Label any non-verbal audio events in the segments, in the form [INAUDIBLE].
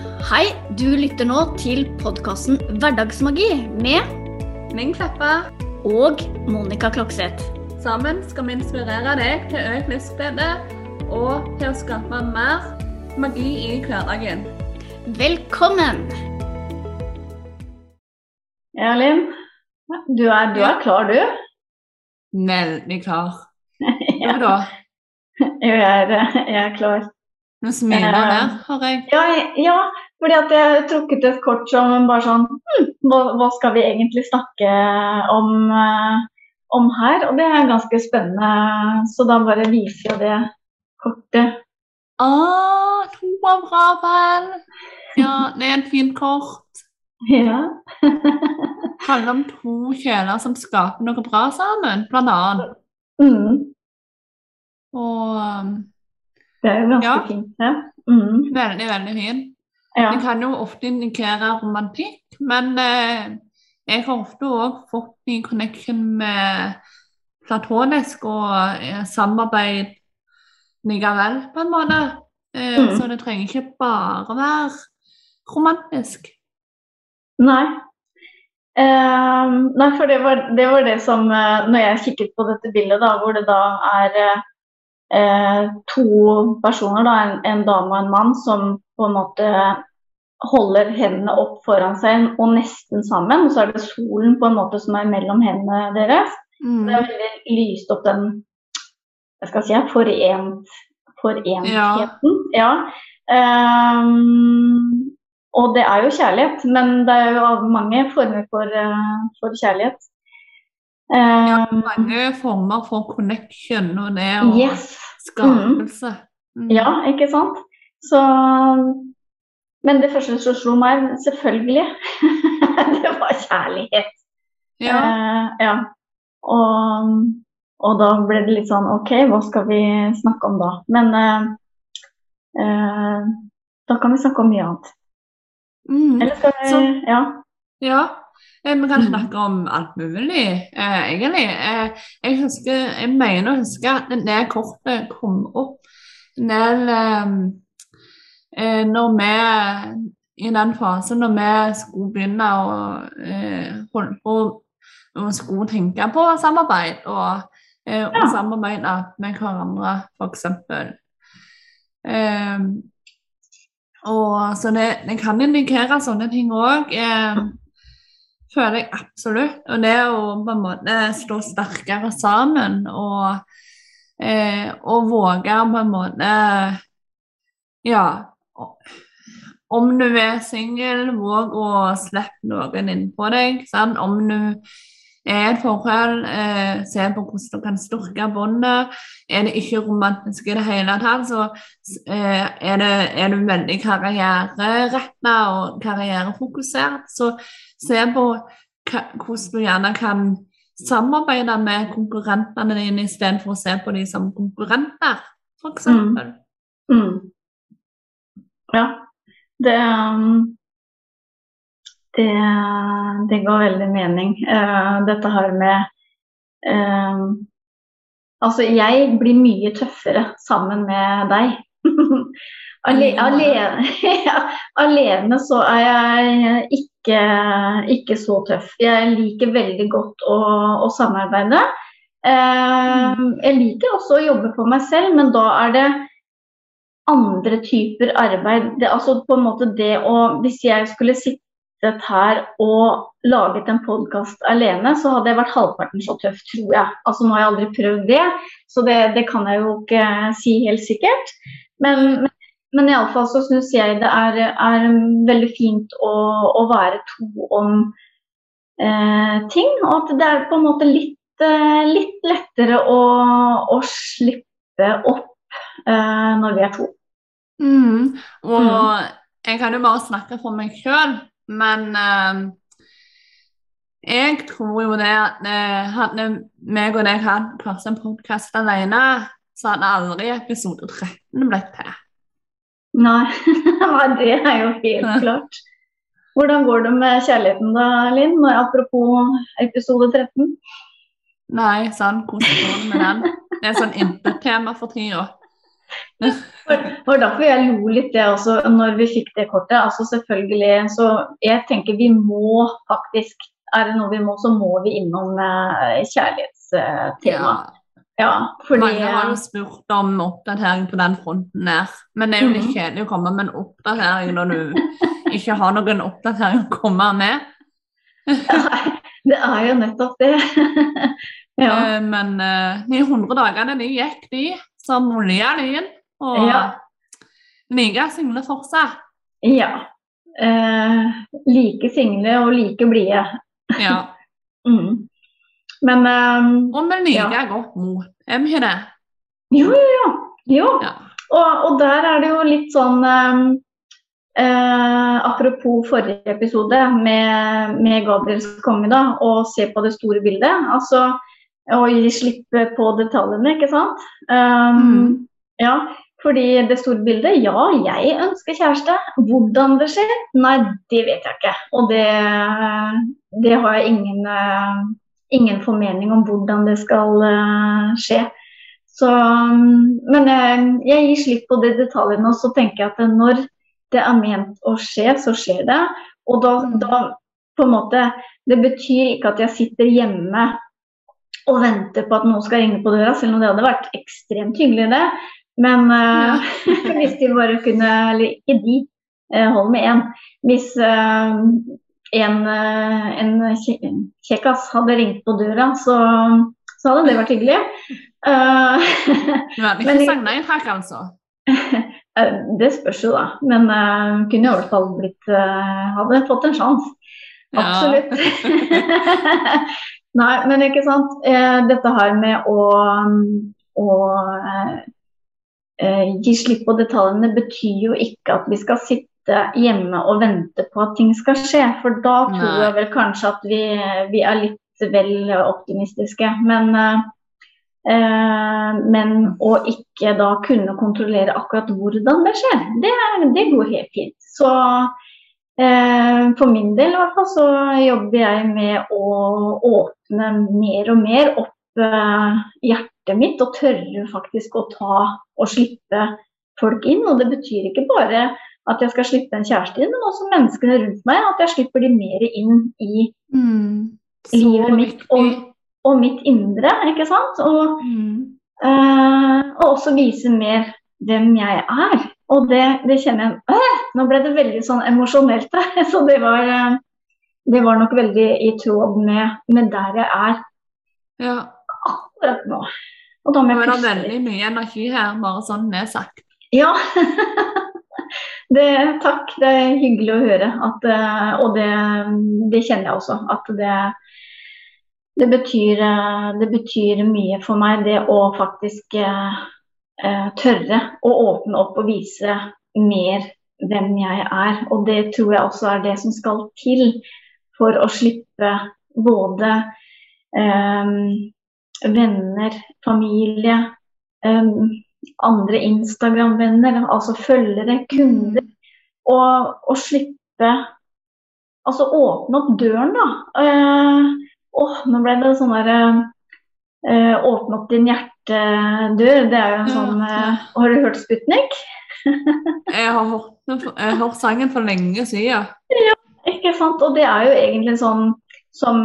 Hei, du lytter nå til podkasten Hverdagsmagi med Ming Kleppa. og Monica Klokseth. Sammen skal vi inspirere deg til økt livsglede og til å skape mer magi i hverdagen. Velkommen! Ja, Linn. Du er, du er klar, du? Veldig klar. [LAUGHS] Ja, Du da? jo, jeg er, jeg er klar. Nå smiler der, har jeg. Ja, ja, fordi at jeg har trukket et kort som bare sånn hm, hva, hva skal vi egentlig snakke om, eh, om her? Og det er ganske spennende, så da bare viser jeg det kortet. Ah, to var bra, vel. Ja, det er et fint kort. Ja. [LAUGHS] handler om to kjeler som skaper noe bra sammen, blant annet. Mm, Og um, det er jo ganske Ja. fint, det. Mm, veldig, veldig fint. ja. Det kan jo ofte indikere romantikk, men eh, jeg har ofte òg fått i connection med platonisk og eh, samarbeid likevel, på en måte. Eh, Mm. Så det trenger ikke bare være romantisk. Nei. Eh, nei, for det var, det var det som eh, Når jeg kikket på dette bildet, da, hvor det da er eh, to personer, da, en, en dame og en mann, som på en måte holder hendene opp foran seg og nesten sammen. Og så er det solen på en måte som er mellom hendene deres. Mm. Det er veldig lyst opp den jeg skal si, forent, forentheten. Ja. Ehm, og det er jo kjærlighet, men det er jo mange former for, uh, for kjærlighet. Ja, Ehm, mange former for connection og det og yes. skapelse. Mm. Ja, ikke sant? Så Men det første som slo meg, selvfølgelig, [LAUGHS] det var kjærlighet. Ja. Eh, ja. Og, og da ble det litt sånn OK, hva skal vi snakke om da? Men eh, eh, da kan vi snakke om mye annet. Mm. Eller skal vi Så- Ja. Ja, vi kan Mm. snakke om alt mulig, eh, egentlig. Eh, jeg husker, jeg mener å huske at det kortet kom opp en eh, eh, når vi i den fasen når vi skulle begynne å eh, holde på og skulle tenke på samarbeid og, eh, og Ja. samarbeide med hverandre, f.eks. Eh, og så det, det kan indikere sånne ting òg. Eh, føler jeg absolutt. Og det å på en måte stå sterkere sammen og, eh, og våge på en måte Ja. Om du er singel, våg å slippe noen innpå deg. Sant? Om du er et forhold, eh, se på hvordan du kan styrke båndet. Er det ikke romantisk i det hele tatt, så eh, er, det, er du veldig karriereretta og karrierefokusert, så se på hva, hvordan du gjerne kan samarbeide med konkurrentene dine istedenfor å se på dem som konkurrenter, f.eks. Mm. Mm. Ja. Det, um, det Det ga veldig mening. Eh, dette her med eh, Altså, jeg blir mye tøffere sammen med deg. [LAUGHS] Ale, alene, [LAUGHS] ja, alene så er jeg ikke, ikke så tøff. Jeg liker veldig godt å, å samarbeide. Eh, jeg liker også å jobbe for meg selv, men da er det andre typer arbeid. Det, altså på en måte det å Hvis jeg skulle sittet her og laget en podkast alene, så hadde jeg vært halvparten så tøff, tror jeg. Altså Nå har jeg aldri prøvd det, så det, det kan jeg jo ikke si helt sikkert. Men, men, men iallfall så syns jeg det er, er veldig fint å, å være to om eh, ting. Og at det er på en måte litt, eh, litt lettere å, å slippe opp eh, når vi er to. Mm. Og Mm. jeg kan jo bare snakke for meg sjøl, men eh, jeg tror jo det at eh, hadde meg og deg hatt plass en podkast alene, så hadde aldri episode 13 blitt til. [LAUGHS] Nei, det er jo helt klart. Hvordan går det med kjærligheten da, Linn? Apropos episode 13. Nei, sånn, hvordan går det med den? Det er sånn intet-tema for tida. Det var derfor jeg lo litt det også når vi fikk det kortet. Altså selvfølgelig, så Jeg tenker vi må faktisk Er det noe vi må, så må vi innom eh, kjærlighetstema. Ja, fordi Mange har jo spurt om oppdatering på den fronten der. Men det er jo litt Mhm. kjedelig å komme med en oppdatering når du ikke har noen oppdatering å komme med. Nei, Det er jo nettopp det. [LAUGHS] ja. Eh, Men eh, de 100 dagene de gikk, de, som olja lyn. Og Ja. like single fortsatt. ja. Eh, like single og like blide. Ja. [LAUGHS] Mm. Men um, Og med nye Ja. godt mot. Er vi ikke det? jo, jo, jo. jo. Ja. Og, og der er det jo litt sånn um, eh, Apropos forrige episode med, med Gabriel som da, og se på det store bildet. Altså å gi slipp på detaljene, ikke sant. Um, Mm. Ja, fordi det store bildet Ja, jeg ønsker kjæreste. Hvordan det skjer? Nei, det vet jeg ikke. Og det, det har jeg ingen, eh, ingen formening om hvordan det skal eh, skje. Så, mm, men jeg, jeg gir slipp på de detaljene, og så tenker jeg at når det er ment å skje, så skjer det. Og da, Mm. da på en måte Det betyr ikke at jeg sitter hjemme og venter på at noen skal ringe på døra, selv om det hadde vært ekstremt hyggelig, det. Men eh, [LAUGHS] hvis de bare kunne Eller ikke de, eh, hold med én. Hvis eh, en, eh, en kjekkas hadde ringt på døra, så, så hadde det vært hyggelig. Uh, [LAUGHS] Du hadde ikke jeg- sagt her altså? [LAUGHS] Eh, Det spørs jo, da. Men uh, kunne i hvert fall blitt uh, Hadde fått en sjanse. Ja. Absolutt. [LAUGHS] Nei, men ikke sant. Uh, dette her med å, å gi slipp på detaljene betyr jo ikke at vi skal sitte hjemme og vente på at ting skal skje. For da tror Nei. jeg vel kanskje at vi, vi er litt vel optimistiske. Men Eh, men å ikke da kunne kontrollere akkurat hvordan det skjer, det, det går helt fint. Så eh, for min del i hvert fall så jobber jeg med å åpne mer og mer opp hjertet mitt og tørre faktisk å ta og slippe folk inn. Og det betyr ikke bare at jeg skal slippe en kjæreste inn, men også menneskene rundt meg. At jeg slipper de mer inn i Mm. livet mitt og, og mitt indre, ikke sant. Og Mm. Eh, og også vise mer hvem jeg er. Og det, det kjenner jeg øh, Nå ble det veldig sånn emosjonelt, [LAUGHS] så det var, eh, det var nok veldig i tråd med, med der jeg er Ja. akkurat nå. Og da må jeg er det er veldig mye energi her, bare sånn er. Ja. [LAUGHS] det, takk, det er hyggelig å høre. At, eh, og det, det kjenner jeg også. At det, det, betyr, eh, det betyr mye for meg, det å faktisk eh, eh, tørre å åpne opp og vise mer hvem jeg er. Og det tror jeg også er det som skal til for å slippe både eh, venner, familie, eh, andre Instagram-venner, altså følgere, kunder. Og, og slippe Altså åpne opp døren, da. Eh, åh, nå ble det sånn derre eh, Åpne opp din hjertedør. Det er jo en Ja, sånn eh, Har du hørt Sputnik? [LAUGHS] Jeg har hørt, jeg har hørt sangen for lenge siden. Ja, Ikke sant? Og det er jo egentlig sånn som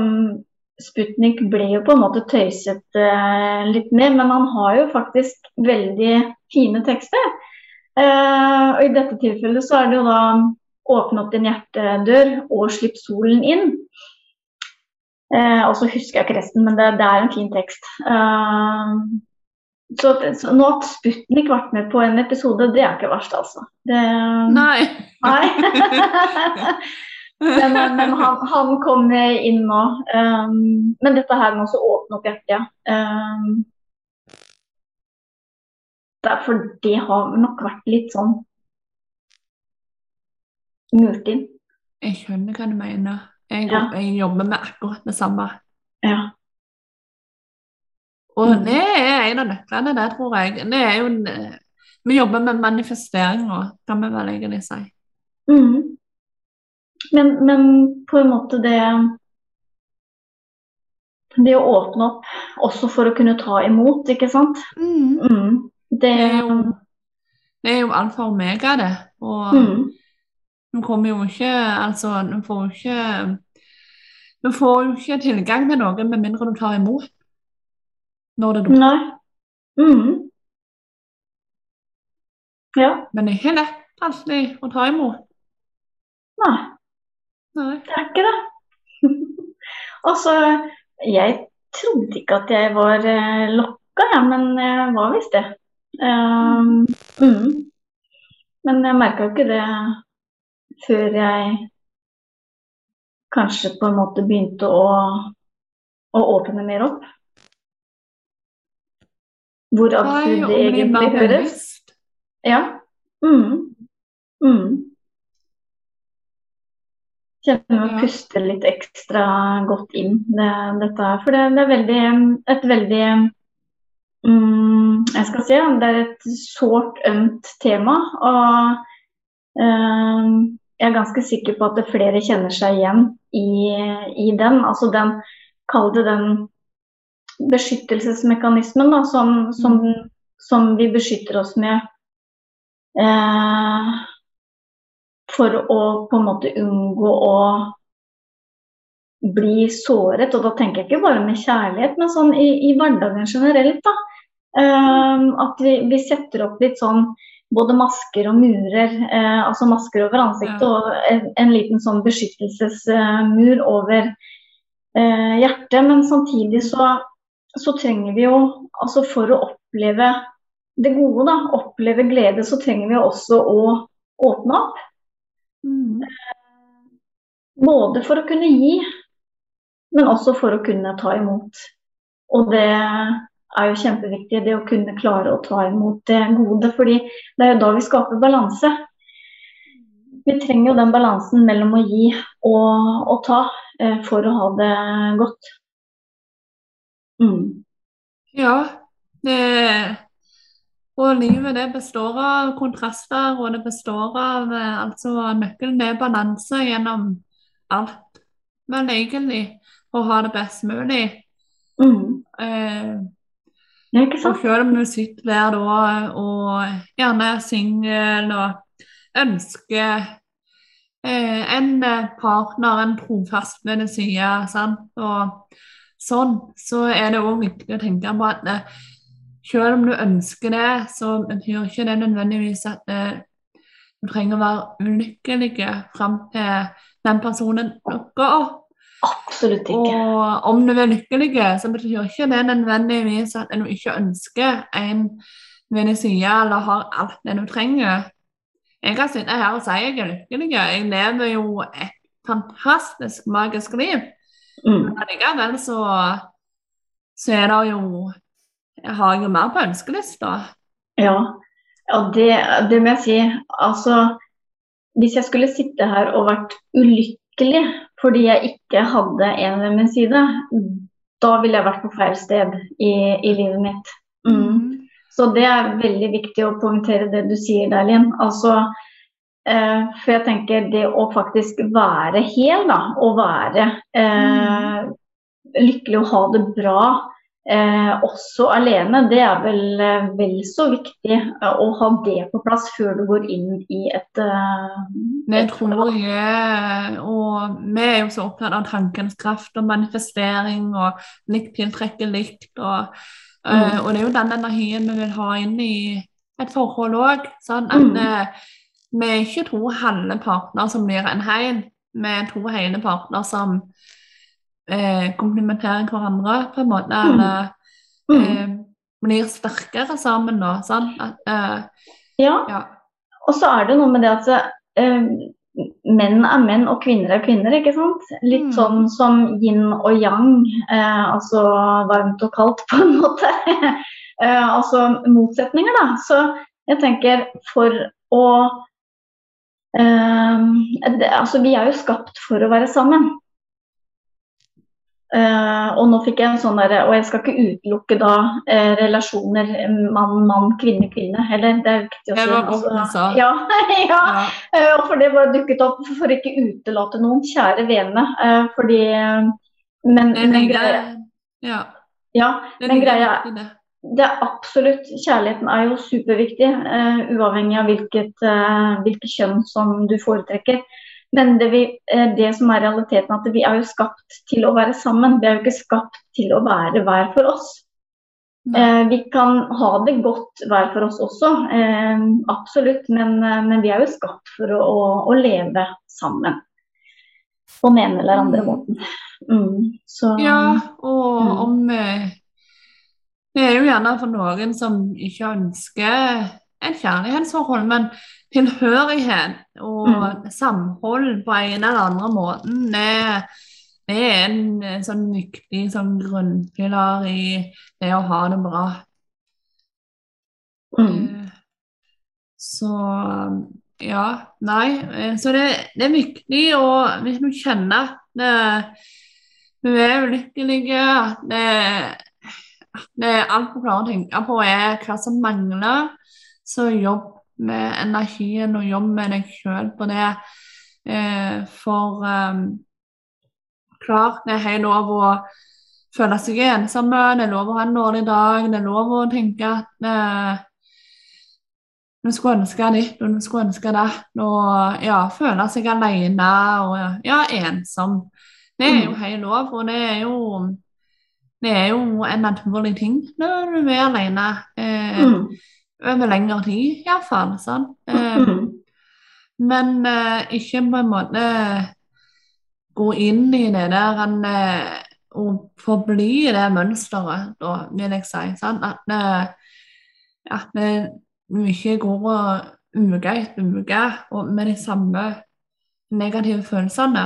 Sputnik ble jo på en måte tøyset eh, litt med, men han har jo faktisk veldig fine tekster. Eh, og I dette tilfellet så er det jo da åpne opp din hjertedør og slipp solen inn. Eh, og så husker jeg ikke resten, men det, det er en fin tekst. Eh, så, så nå at Sputnik ble med på en episode, det er ikke verst, altså. Det, Nei. Nei. [LAUGHS] [LAUGHS] [LAUGHS] men men han, han kom inn nå. Um, men dette her med å åpne opp hjertet um, For det har nok vært litt sånn murt inn. Jeg skjønner hva du mener. Jeg, Ja. jeg jobber med akkurat det samme. Ja. Og Mm. det er en av nøklene, det tror jeg. Det jo vi jobber med manifesteringer, kan vi vel egentlig si. Mhm. Men, men på en måte det Det å åpne opp også for å kunne ta imot, ikke sant. Mm. Det, Det er jo Det er jo alfa og omega, det. Og Mm. vi kommer jo ikke Altså, vi får jo ikke Vi får jo ikke tilgang til noe med mindre du tar imot når det dukker Nei. Mm. Ja. Men det er ikke lett alltid å ta imot. Nei. Nei. Det er ikke det. [LAUGHS] altså, jeg trodde ikke at jeg var eh, lokka, ja, men jeg var visst det. Um, mm. Men jeg merka jo ikke det før jeg kanskje på en måte begynte å, å åpne mer opp. Hvor absurd det egentlig høres. Ja. Mm. Mm. Kjenner meg Ja. puste litt ekstra godt inn det, dette. For det, det er veldig, et veldig mm, Jeg skal si det er et sårt, ømt tema. Og eh, jeg er ganske sikker på at flere kjenner seg igjen i, i den. Altså den, kall det den beskyttelsesmekanismen da, som, som, som vi beskytter oss med eh, for å på en måte unngå å bli såret. Og da tenker jeg ikke bare med kjærlighet, men sånn i, i hverdagen generelt. da. Um, at vi, vi setter opp litt sånn både masker og murer, eh, altså masker over ansiktet Ja. og en, en liten sånn beskyttelsesmur over eh, hjertet. Men samtidig så, så trenger vi jo, altså for å oppleve det gode, da, oppleve glede, så trenger vi også å åpne opp. Mm. Både for å kunne gi, men også for å kunne ta imot. Og det er jo kjempeviktig, det å kunne klare å ta imot det gode. fordi det er jo da vi skaper balanse. Vi trenger jo den balansen mellom å gi og å ta eh, for å ha det godt. Mm. Ja, det Og livet det består av kontraster, og det består av eh, altså Nøkkelen er balanse gjennom alt. Men egentlig å ha det best mulig. Mm. Eh, ikke og selv om du sitter der da og gjerne er singel og ønsker eh, en partner, en trofast ved din side, sant? og sånn, så er det òg viktig å tenke på at eh, selv om du ønsker det, så betyr ikke det nødvendigvis at eh, du trenger å være ulykkelig fram til den personen dukker opp. Absolutt ikke. Og om du er lykkelig, så betyr ikke det nødvendigvis at du ikke ønsker en ved din side eller har alt det du trenger. Jeg kan sitte her og si jeg er lykkelig. Jeg lever jo et fantastisk, magisk liv. Mm. Men likevel så, så er det jo Jeg har jo mer på ønskelista. Ja, ja det, det må jeg si. Altså, hvis jeg skulle sitte her og vært ulykkelig fordi jeg ikke hadde en ved min side, da ville jeg vært på feil sted i, i livet mitt. Mm. Så det er veldig viktig å poengtere det du sier der, Linn. Altså, eh, for jeg tenker det å faktisk være hel, da, å være eh, lykkelig og ha det bra eh, også alene, det er vel eh, vel så viktig eh, å ha det på plass før du går inn i et eh, Det tror jeg, og vi er jo så opptatt av tankens kraft og manifestering og likt tiltrekker likt. Og, eh, Mm. og det er jo den energien vi vil ha inn i et forhold òg. Sånn at Mm. eh, vi er ikke to halve partner som blir en hel, vi er to hele partner som eh, komplementerer hverandre på en måte. Mm. Eller mm. eh, blir sterkere sammen nå. Sånn at eh, Ja. ja. Og så er det noe med det at eh, menn er menn og kvinner er kvinner, ikke sant? Litt Mm. sånn som yin og yang, eh, altså varmt og kaldt på en [LAUGHS] måte. eh, altså motsetninger, da. Så jeg tenker for å Um, det, Altså vi er jo skapt for å være sammen. Eh, og nå fikk jeg en sånn derre Og jeg skal ikke utelukke da eh, relasjoner mann, mann, kvinne, kvinne heller. Det er viktig å Det si. var sa. [LAUGHS] Ja, ja. ja. Uh, og for det bare dukket opp for ikke utelate noen kjære vene. Uh, fordi eh, Men, Det men greia, Ja. ja, men greia, det. det er absolutt Kjærligheten er jo superviktig, uh, uavhengig av hvilket, uh, hvilket, kjønn som du foretrekker. Men det, vi, uh, det, som er realiteten, at vi er jo skapt til å være sammen. Vi er jo ikke skapt til å være hver for oss. vi kan ha det godt hver for oss også, absolutt. Men, men, vi er jo skapt for å, å, å leve sammen. På den ene eller andre mm. måten. Mm, så, ja, og mm. om det er jo gjerne for noen som ikke ønsker et kjærlighetsforhold, men tilhørighet og mm. samhold på en eller andre måten, det, det er en, en sånn viktig sånn grunnpilar i det å ha det bra. Mm. Eh, så ja, nei. Eh, så det, det, er viktig å Hvis du kjenner at du er ulykkelig, at det det er alt du klarer å tenke på, er hva som mangler. Så jobb med energien og jobb med deg sjøl på det. Eh, for um, klart, det er helt lov å føle seg ensom, det er lov å ha en dårlig dag, det er lov å tenke at eh, du skulle ønske ditt og du skulle ønske datt, og ja, føle seg alene og ja, ensom. Det er jo mm. helt lov, og det er jo det er jo en naturlig ting når du er alene eh, mm. Over lengre tid, iallfall. Sånn. [LAUGHS] Eh, mm. Men eh, ikke på en måte gå inn i det der en, eh, og forbli i det mønsteret, da, vil jeg si. Sånn? At, eh, at vi ikke går uke etter uke med de samme negative følelsene.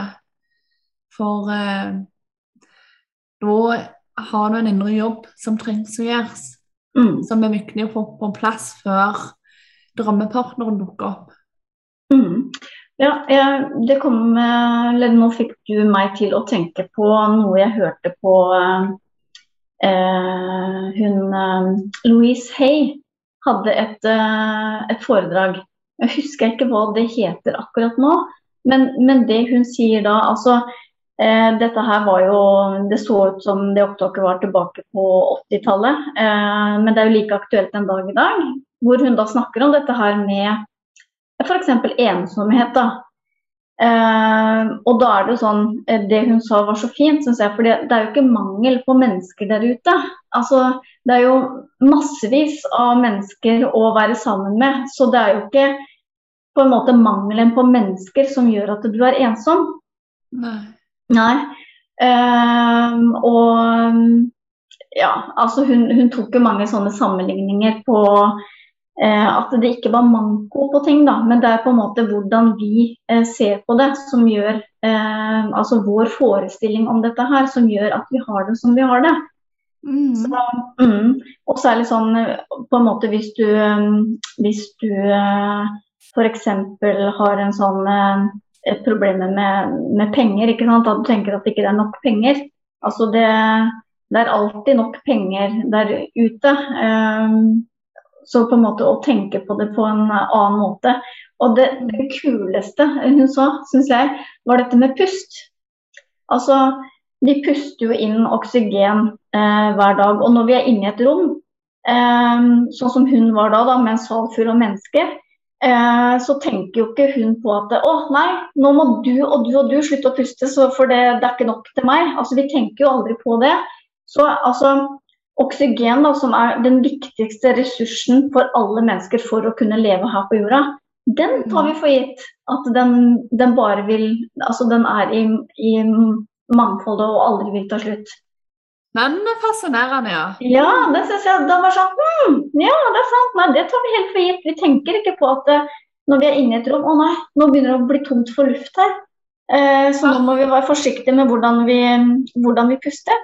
For eh, da har du en indre jobb som trengs å gjøres, mm. som er viktig å få på plass før drømmepartneren dukker opp. Mm. Ja, jeg, det kom eller Nå fikk du meg til å tenke på noe jeg hørte på eh, hun eh, Louise Hay hadde et, eh, et, foredrag. Jeg husker ikke hva det heter akkurat nå, men, men det hun sier da altså dette her var jo Det så ut som det opptaket var tilbake på 80-tallet. Eh, men det er jo like aktuelt en dag i dag. Hvor hun da snakker om dette her med f.eks. ensomhet. da. Eh, og da er det sånn eh, Det hun sa var så fint, syns jeg. For det, er jo ikke mangel på mennesker der ute. Altså, det er jo massevis av mennesker å være sammen med. Så det er jo ikke på en måte mangelen på mennesker som gjør at du er ensom. Nei. Nei. Um, og ja, altså hun, hun, tok jo mange sånne sammenligninger på eh, at det ikke var manko på ting, da, men det er på en måte hvordan vi eh, ser på det som gjør eh, Altså vår forestilling om dette her, som gjør at vi har det som vi har det. Mm. Så, mm, og særlig sånn på en måte hvis du, hvis du eh, f.eks. har en sånn eh, et problem med, med, penger. ikke sant? At du tenker at det ikke er nok penger. Altså det, det er alltid nok penger der ute. Um, så på en måte å tenke på det på en annen måte. Og det, det kuleste hun sa, syns jeg, var dette med pust. Altså, de puster jo inn oksygen eh, hver dag. Og når vi er inne i et rom, eh, sånn som hun var da, da med en sal full av mennesker, Eh, så tenker jo ikke hun på at å nei, nå må du og du og du slutte å puste, for det, det, er ikke nok til meg. Altså, vi tenker jo aldri på det. Så altså, oksygen, da, som er den viktigste ressursen for alle mennesker for å kunne leve her på jorda, den tar vi for gitt. At den, den bare vil Altså, den er i, i mangfoldet og aldri vil ta slutt. Den er fascinerende, ja. Ja, det syns jeg. Da var sånn hm, Ja, det er sant. Nei, det tar vi helt for gitt. Vi tenker ikke på at uh, når vi er inne i et rom Å nei, nå begynner det å bli tomt for luft her. Eh, så ja. nå må vi være forsiktige med hvordan vi, hvordan vi puster.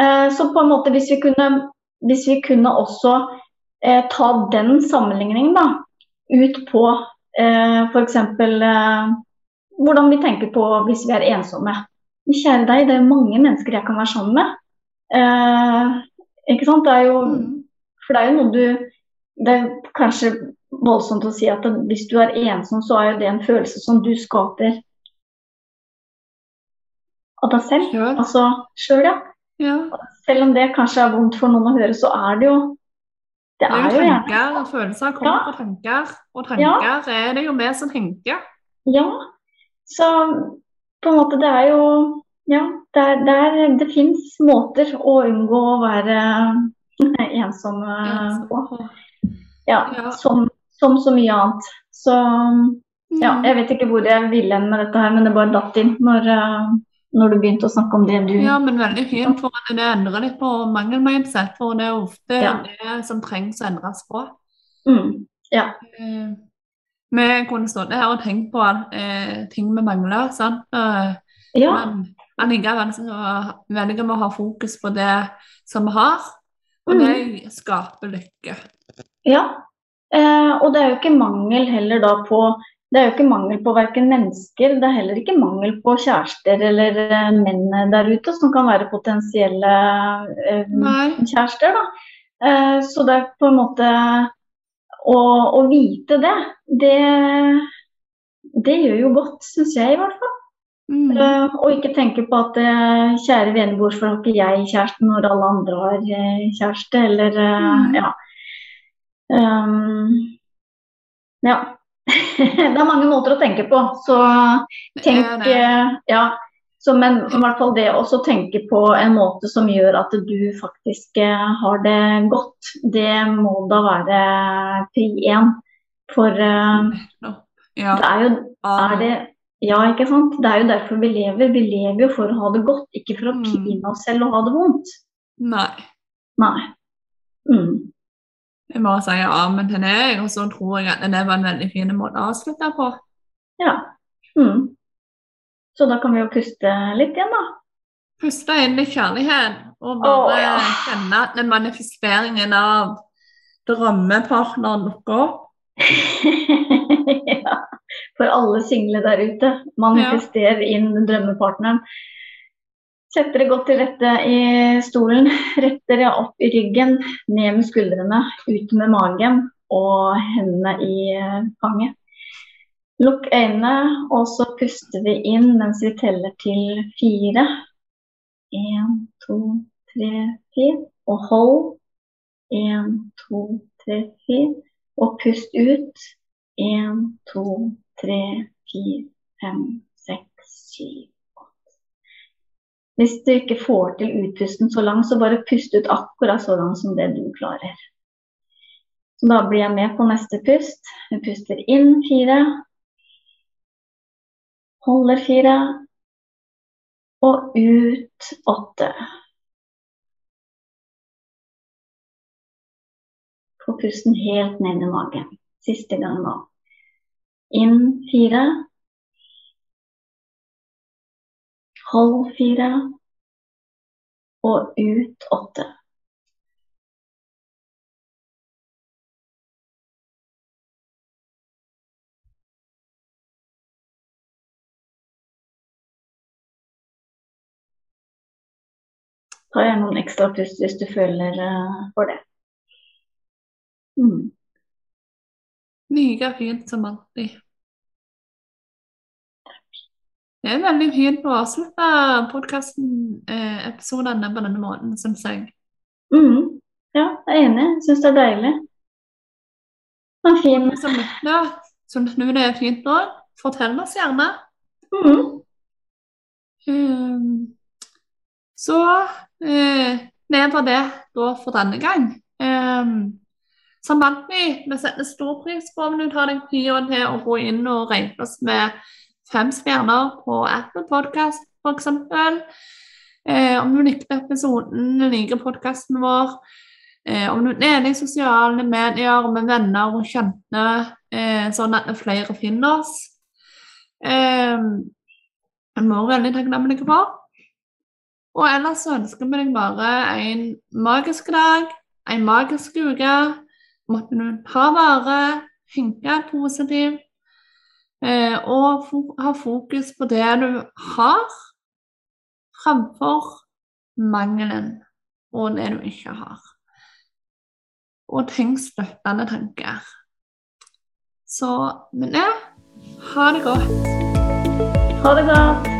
Eh, så på en måte, hvis vi kunne, hvis vi kunne også ta den sammenligningen da, ut på eh, f.eks. hvordan vi tenker på hvis vi er ensomme. Kjære deg, det er mange mennesker jeg kan være sammen med. Eh, ikke sant? Det er jo, mm. for det er jo noe du Det er kanskje voldsomt å si at hvis du er ensom, så er jo det en følelse som du skaper av deg selv. Sure. Altså sjøl, ja. Ja. Selv om det kanskje er vondt for noen å høre, så er det jo Det Det er jo gjerne og følelser kommer Ja. fra tanker, og tanker er det jo vi som tenker. Ja. Så på en måte det er jo Ja, det, der, det, fins måter å unngå å være ensom eh, på. Ja, Ja. som, som så mye annet. Så ja, Mm. jeg vet ikke hvor jeg ville hen med dette her, men det bare datt inn når, eh, når du begynte å snakke om det du Ja, men veldig fint, for det endrer litt på mangelmindset, for det er ofte Ja. det som trengs å endres på. mm, Ja. Eh, vi kunne stått her og tenkt på eh, ting vi mangler, sant? Eh, ja. men allikevel så velger vi å ha fokus på det som vi har, og det Mm. skaper lykke. Ja, eh, og det er jo ikke mangel heller da på Det er jo ikke mangel på verken mennesker, det er heller ikke mangel på kjærester eller eh, menn der ute som kan være potensielle eh, kjærester, da. Eh, så det er på en måte Å, å vite det, det, det gjør jo godt, syns jeg i hvert fall. Mm. Uh, og ikke tenke på at uh, kjære vene, hvorfor har ikke jeg kjæreste når alle andre har uh, kjæreste, eller Mm. ja. Um, ja. [LAUGHS] det er mange måter å tenke på, så tenk Ja. Så, men i hvert fall det å tenke på en måte som gjør at du faktisk har det godt, det må da være pri én. For Ja. det er jo er det Ja, ikke sant? Det er jo derfor vi lever. Vi lever jo for å ha det godt, ikke for å Mm. pine oss selv og ha det vondt. Nei. Nei. Mm. Jeg må si amen men til deg, og så tror jeg at det var en veldig fin måte å avslutte på. Ja. Mm. Så da kan vi jo puste litt igjen, da. Puste inn litt kjærlighet, og bare oh, ja. kjenne at den manifesteringen av drømmepartneren dukker opp. [LAUGHS] ja. For alle single der ute. Manifester inn drømmepartneren. Sett dere godt til rette i stolen. [LAUGHS] Rett dere opp i ryggen, ned med skuldrene, ut med magen og hendene i eh, fanget. Lukk øynene, og så puster vi inn mens vi teller til fire. Én, to, tre, fire. Og hold. Én, to, tre, fire. Og pust ut. Én, to, tre, fire, fem, seks, syv, åtte. Hvis du ikke får til utpusten så langt, så bare pust ut akkurat så langt som det du klarer. Så da blir jeg med på neste pust. Jeg puster inn fire. Holder fire. Og ut åtte. Få pusten helt ned i magen. Siste gang nå. Inn fire. Hold fire. Og ut åtte. Ta gjerne noen ekstra pust hvis du føler eh, for det. Mm. Like fint som alltid. Det er veldig fint å avslutte podkasten-episodene på denne måten, syns jeg. Mm. Ja, jeg er enig. Syns det er deilig. Det er fin. Som lytter, syns nå det er fint nå, fortell oss gjerne. Mm. Um, så eh, det var det da for denne gang. Um, som alltid, vi setter stor pris på om du tar deg tida til å gå inn og rate oss med fem stjerner på Apple Podcast, f.eks. Eh, om du likte episoden, liker podkasten vår. Eh, om du deler i sosiale medier med venner og kjente, eh, sånn at flere finner oss. Eh, er vi også veldig takknemlige for. Og ellers ønsker vi deg bare en magisk dag, en magisk uke. Måtte du ta vare, tenke positivt, eh, og fo ha fokus på det du har, framfor mangelen og det du ikke har. Og tenk støttende tanker. Så med det, ha det godt. Ha det godt.